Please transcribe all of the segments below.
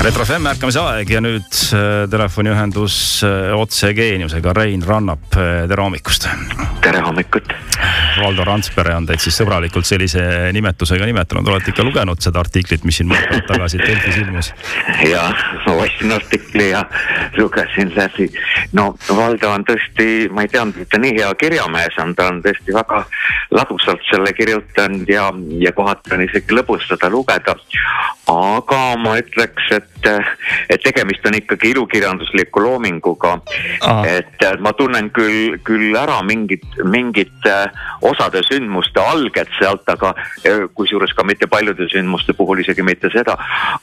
retro FM ärkamise aeg ja nüüd äh, telefoniühendus äh, otse geeniusega, Rein Rannap, äh, tere hommikust. tere hommikut. Valdo Randpere on teid siis sõbralikult sellise nimetusega nimetanud, olete ikka lugenud seda artiklit, mis siin mõned päevad tagasi Delfis ilmus? ja, ma ostsin artikli ja lugesin läbi. no Valdo on tõesti, ma ei teadnud, et ta nii hea kirjamees on, ta on tõesti väga ladusalt selle kirjutanud ja, ja kohati on isegi lõbus seda lugeda. aga ma ütleks, et et, et tegemist on ikkagi ilukirjandusliku loominguga. et ma tunnen küll, küll ära mingid, mingid äh, osade sündmuste alged sealt, aga äh, kusjuures ka mitte paljude sündmuste puhul isegi mitte seda.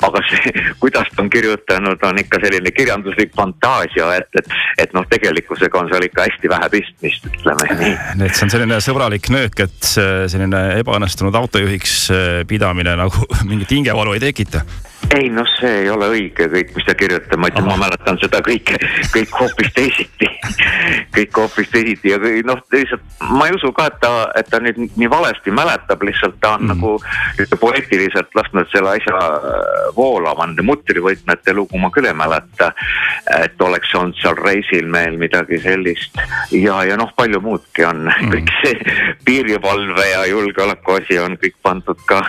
aga see, kuidas ta on kirjutanud, on ikka selline kirjanduslik fantaasia, et, et, et noh, tegelikkusega on seal ikka hästi vähe pistmist, ütleme nii. et see on selline sõbralik nöök, et selline ebaõnnestunud autojuhiks pidamine nagu mingit hingevalu ei tekita ei noh, see ei ole õige kõik, mis ta kirjutab, ma ütlen, ma mäletan seda kõike, kõik hoopis teisiti kõik hoopis teisiti ja noh, lihtsalt ma ei usu ka, et ta, et ta nüüd nii valesti mäletab, lihtsalt ta on mm. nagu ütleme poeetiliselt lasknud selle asja äh, voolama, nende mutrivõtmete lugu ma küll ei mäleta. et oleks olnud seal reisil meil midagi sellist ja, ja noh, palju muudki on mm., kõik see piirivalve ja julgeoleku asi on kõik pandud ka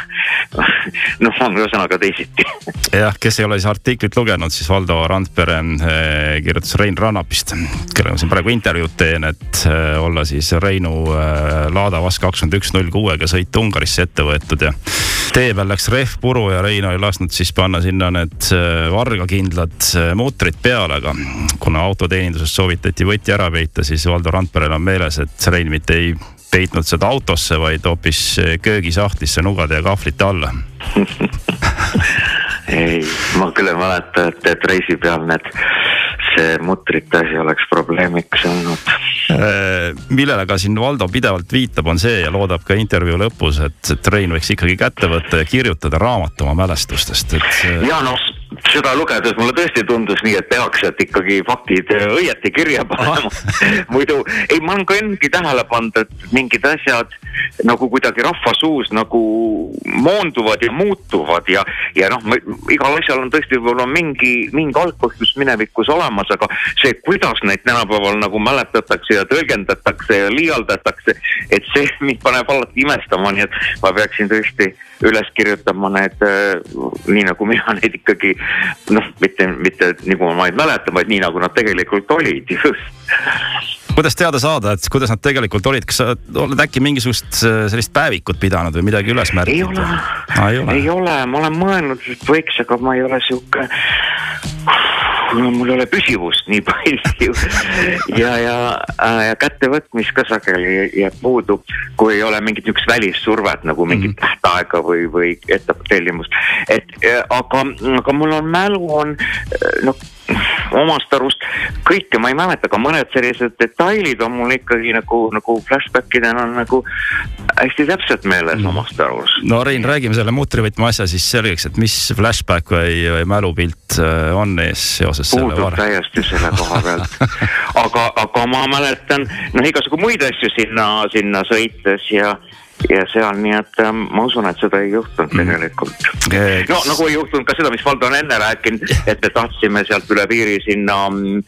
noh, ühesõnaga teisiti jah, kes ei ole siis artiklit lugenud, siis Valdo Randpere eh, kirjutas Rein Rannapist, kellega ma siin praegu intervjuud teen, et eh, olla siis Reinu eh, Lada Vask kakskümmend üks null kuuega sõit Ungarisse ette võetud ja tee peal läks rehv puru ja Rein oli lasknud siis panna sinna need vargakindlad mutrid peale, aga kuna autoteeninduses soovitati võti ära peita, siis Valdo Randperel on meeles, et Rein mitte ei peitnud seda autosse, vaid hoopis köögisahtlisse nugade ja kahvlite alla ei, ma küll ei mäleta, et, et reisi peal need, see mutrite asi oleks probleemiks olnud. Äh, millele ka siin Valdo pidevalt viitab, on see ja loodab ka intervjuu lõpus, et, et Rein võiks ikkagi kätte võtta ja kirjutada raamatu oma mälestustest, et. ja noh seda lugedes mulle tõesti tundus nii, et peaks, et ikkagi faktid õieti kirja panema. Muidu, ei, ma olen ka endagi tähele pannud, et mingid asjad nagu kuidagi rahva suus nagu moonduvad ja muutuvad ja, ja noh, igal asjal on tõesti võib-olla mingi, mingi algpõhjus minevikus olemas, aga see, kuidas neid tänapäeval nagu mäletatakse ja tõlgendatakse ja liialdatakse, et see mind paneb alati imestama, nii et ma peaksin tõesti üles kirjutama need äh, nii nagu mina neid ikkagi noh, mitte, mitte nagu ma neid mäletan, vaid nii nagu nad tegelikult olid just kuidas teada saada, et kuidas nad tegelikult olid, kas sa oled äkki mingisugust äh, sellist päevikut pidanud või midagi üles märkinud? ei ole ei ole, ei ole., ma olen mõelnud, et võiks, aga ma ei ole sihuke mul ei ole püsivust nii palju ja, ja, äh, ja kättevõtmist ka sageli jääb puudu, kui ei ole mingit niisugust välissurvet nagu mingit mm -hmm. tähtaega või, või ettetellimust. et äh, aga, aga mul on mälu on noh omast arust kõike ma ei mäleta, aga mõned sellised detailid on mul ikkagi nagu, nagu flashbackidena on nagu hästi täpselt meeles mm. omast arust. no Rein, räägime selle mutrivõtme asja siis selgeks, et mis flashback või, või mälupilt äh, on ees seoses Puudub selle vara? täiesti selle koha pealt aga, aga ma mäletan noh, igasugu muid asju sinna, sinna sõites ja ja seal, nii et ähm, ma usun, et seda ei juhtunud mm. tegelikult. no nagu ei juhtunud ka seda, mis Valdo on enne rääkinud, et me tahtsime sealt üle piiri sinna um,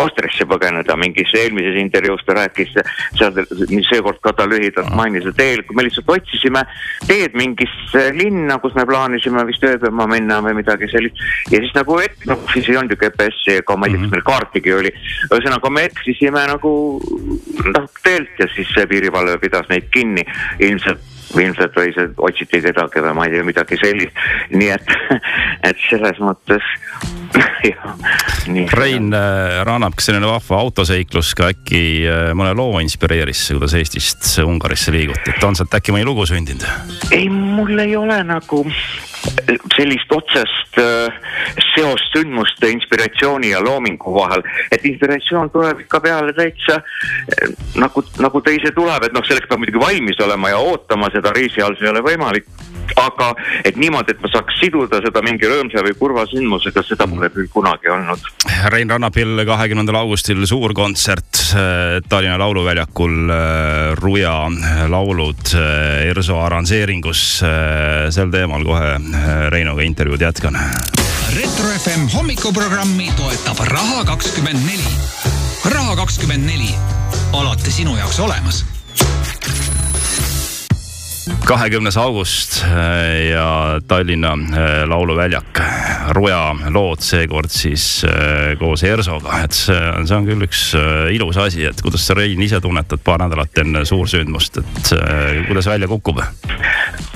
Austriasse põgeneda, mingis eelmises intervjuus ta rääkis, seal seekord ka ta lühidalt mainis, et tegelikult me lihtsalt otsisime teed mingisse linna, kus me plaanisime vist ööbima minna või midagi sellist. ja siis nagu, et noh, siis ei olnud ju GPS-i ega ma ei tea, kas meil kaartigi oli. ühesõnaga me eksisime nagu noh teelt ja siis piirivalve pidas neid kinni ilmselt ilmselt või see otsiti kedagi või ma ei tea, midagi sellist. nii et, et selles mõttes Rein äh, Rannap, kas selline vahva autoseiklus ka äkki äh, mõne loo inspireeris, kuidas Eestist Ungarisse liiguti, et on sealt äkki mõni lugu sündinud? ei, mul ei ole nagu sellist otsest äh, seost sündmuste inspiratsiooni ja loomingu vahel, et inspiratsioon tuleb ikka peale täitsa äh, nagu, nagu ta ise tuleb, et noh, selleks peab muidugi valmis olema ja ootama seda reisi all, see ei ole võimalik aga et niimoodi, et ma saaks siduda seda mingi rõõmsa või kurva sündmusega, seda pole küll kunagi olnud. Rein Rannapil kahekümnendal augustil suur kontsert äh, Tallinna Lauluväljakul. Äh, Ruja laulud äh, ERSO arranžeeringus. sel teemal kohe Reinuga intervjuud jätkan. retro FM hommikuprogrammi toetab Raha kakskümmend neli. raha kakskümmend neli, alati sinu jaoks olemas kahekümnes august äh, ja Tallinna äh, Lauluväljak. Ruja lood seekord siis äh, koos ERSO-ga, et see on, see on küll üks ilus asi, et kuidas sa, Rein, ise tunnetad paar nädalat enne suursündmust, et kuidas välja kukub?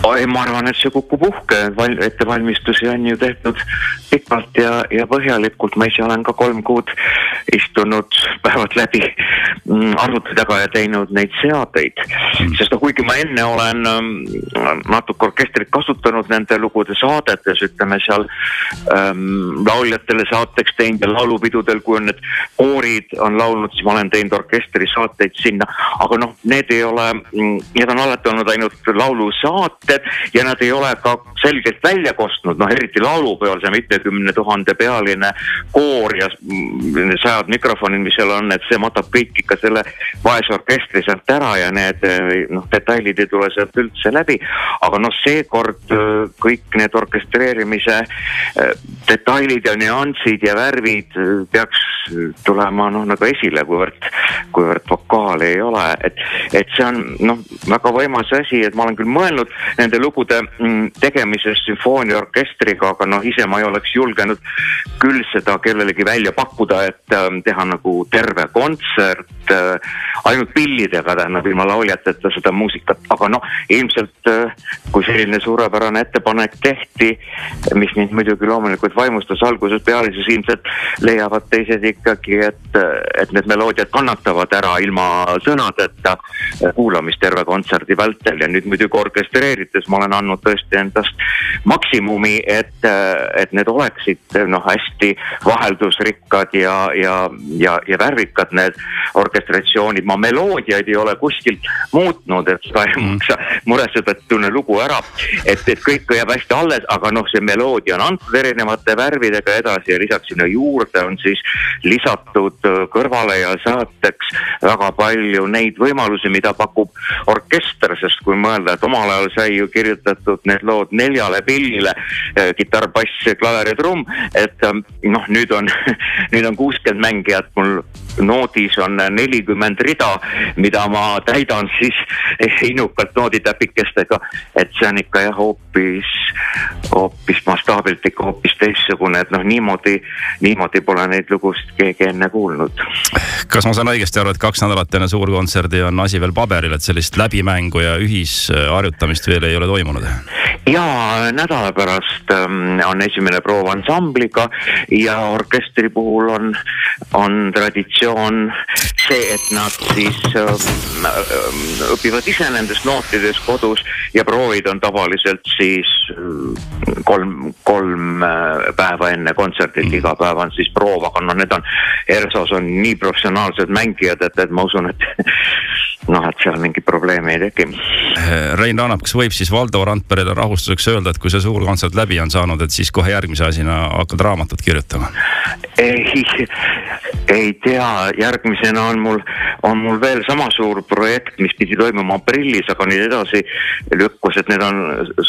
oi, ma arvan, et see kukub uhke, ettevalmistusi on ju tehtud pikalt ja, ja põhjalikult, ma ise olen ka kolm kuud istunud päevad läbi mm, arvuti taga ja teinud neid seadeid. Mm.. sest no kuigi ma enne olen ähm, natuke orkestrit kasutanud nende lugude saadetes, ütleme seal ähm, lauljatele saateks teinud ja laulupidudel, kui on need koorid on laulnud, siis ma olen teinud orkestri saateid sinna, aga noh, need ei ole, mm, need on alati olnud ainult laulusaated ja nad ei ole ka selgelt välja kostnud, noh eriti laulupeol see mitmekümne tuhande pealine koor ja mm, sajad mikrofonid, mis seal on, et see matab kõik ikka selle vaese orkestri sealt ära ja need noh, detailid ei tule sealt üldse läbi. aga noh, seekord äh, kõik need orkestreerimise äh, detailid ja nüansid ja värvid peaks tulema noh nagu esile, kuivõrd, kuivõrd vokaali ei ole, et, et see on noh, väga võimas asi, et ma olen küll mõelnud nende lugude mm, tegemisest sümfooniaorkestriga, aga noh, ise ma ei oleks julgenud küll seda kellelegi välja pakkuda, et äh, teha nagu terve kontsert äh, ainult pillidega, tähendab ilma lauljateta seda muusikat, aga noh, ilmselt äh, kui selline suurepärane ettepanek tehti, mis mind muidugi loomulikult vaimustas algusest peale, siis ilmselt leiavad teised ikkagi, et, et need meloodiad kannatavad ära ilma sõnadeta kuulamist terve kontserdi vältel. Ja nüüd muidugi orkestreerides ma olen andnud tõesti endast maksimumi, et, et need oleksid noh, hästi vaheldusrikkad ja, ja, ja, ja värvikad need orkestratsioonid. ma meloodiaid ei ole kuskilt muutnud, et seda ei mm. maksa muretseda, et tunne lugu ära. et, et kõik jääb hästi alles, aga noh, see meloodia on antud erinevate värvidega edasi ja lisaks sinna juurde on siis lisatud äh, kõrvale ja saateks väga palju neid võimalusi, mida pakub orkester, sest kui mõelda, et omal ajal sai ju kirjutatud need lood neljale pillile, äh, kitarr, bass, klaver ja trumm, et ähm, noh, nüüd on, nüüd on kuuskümmend mängijat, mul noodis on nelikümmend rida, mida ma täidan siis innukalt nooditäpikestega, et see on ikka jah, hoopis, hoopis mastaabilt ikka hoopis teistsugune, et noh, niimoodi, niimoodi pole neid lugusid keegi enne kuulnud. kas ma saan õigesti aru, et kaks nädalat enne suurkontserdi on asi veel paberil, et sellist läbimängu ja ühisharjutamist veel ei ole toimunud? Ja nädala pärast ähm, on esimene proov ansambliga ja orkestri puhul on, on traditsioon see, et nad siis ähm, äh, õpivad ise nendes nootides kodus ja proovid on tavaliselt siis äh, kolm, kolm äh, päeva enne kontsertit mm., iga päev on siis proov, aga noh, need on, ERSO-s on nii professionaalsed mängijad, et, et ma usun, et noh, et seal mingit probleemi ei teki. Rein Rannap, kas võib siis Valdo Randperele rahustuseks öelda, et kui see suur kontsert läbi on saanud, et siis kohe järgmise asjana hakkad raamatut kirjutama? ei, ei tea, järgmisena on mul, on mul veel sama suur projekt, mis pidi toimuma aprillis, aga nüüd edasi lükkus, et need on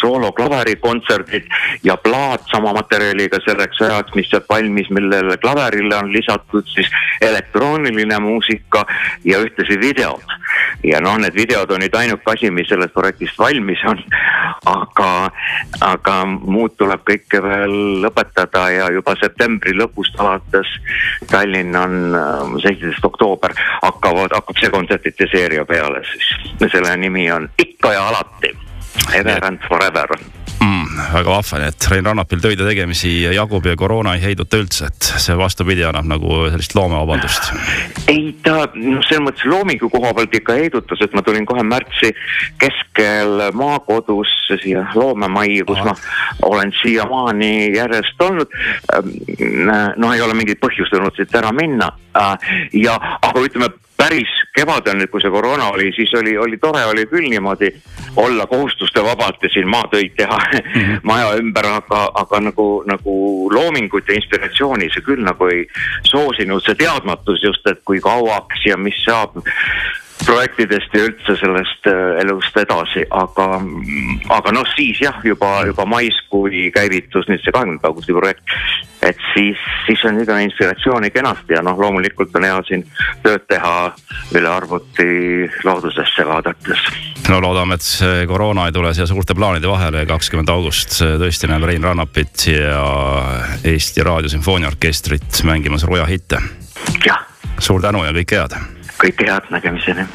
sooloklaverikontserdid ja plaat sama materjaliga selleks ajaks, mis saab valmis, millele klaverile on lisatud siis elektrooniline muusika ja ühtlasi videod ja noh, need videod on nüüd ainuke asi, mis sellest projektist valmis on. aga, aga muud tuleb kõike veel lõpetada ja juba septembri lõpust alates Tallinn on äh, seitseteist oktoober. Hakkavad, hakkab see kontsertide seeria peale siis. selle nimi on Ikka ja alati, Ever and Forever väga vahva, nii et Rein Rannapil töid ja tegemisi jagub ja koroona ei heiduta üldse, et see vastupidi annab nagu sellist loomevabandust. ei ta noh, selles mõttes loomingu koha pealt ikka heidutas, et ma tulin kohe märtsi keskel maakodusse siia loomemajja, kus Aha. ma olen siiamaani järjest olnud. no ei ole mingit põhjust olnud siit ära minna ja, aga ütleme päris kevadel, kui see koroona oli, siis oli, oli tore oli küll niimoodi olla kohustustevabalt ja siin maatöid teha mm -hmm. maja ümber, aga, aga nagu, nagu loomingut ja inspiratsiooni see küll nagu ei soosinud, see teadmatus just, et kui kauaks ja mis saab projektidest ja üldse sellest äh, elust edasi, aga, aga noh, siis jah, juba, juba mais, kui käivitus nüüd see kahekümnenda augusti projekt, et siis, siis on niisugune inspiratsiooni kenasti ja noh, loomulikult on hea siin tööd teha üle arvuti loodusesse vaadates. No loodame, et see koroona ei tule siia suurte plaanide vahele ja kakskümmend august tõesti näeme Rein Rannapit ja Eesti Raadiosümfooniaorkestrit mängimas Roja hitte. jah. suur tänu ja kõike head kõike head, nägemiseni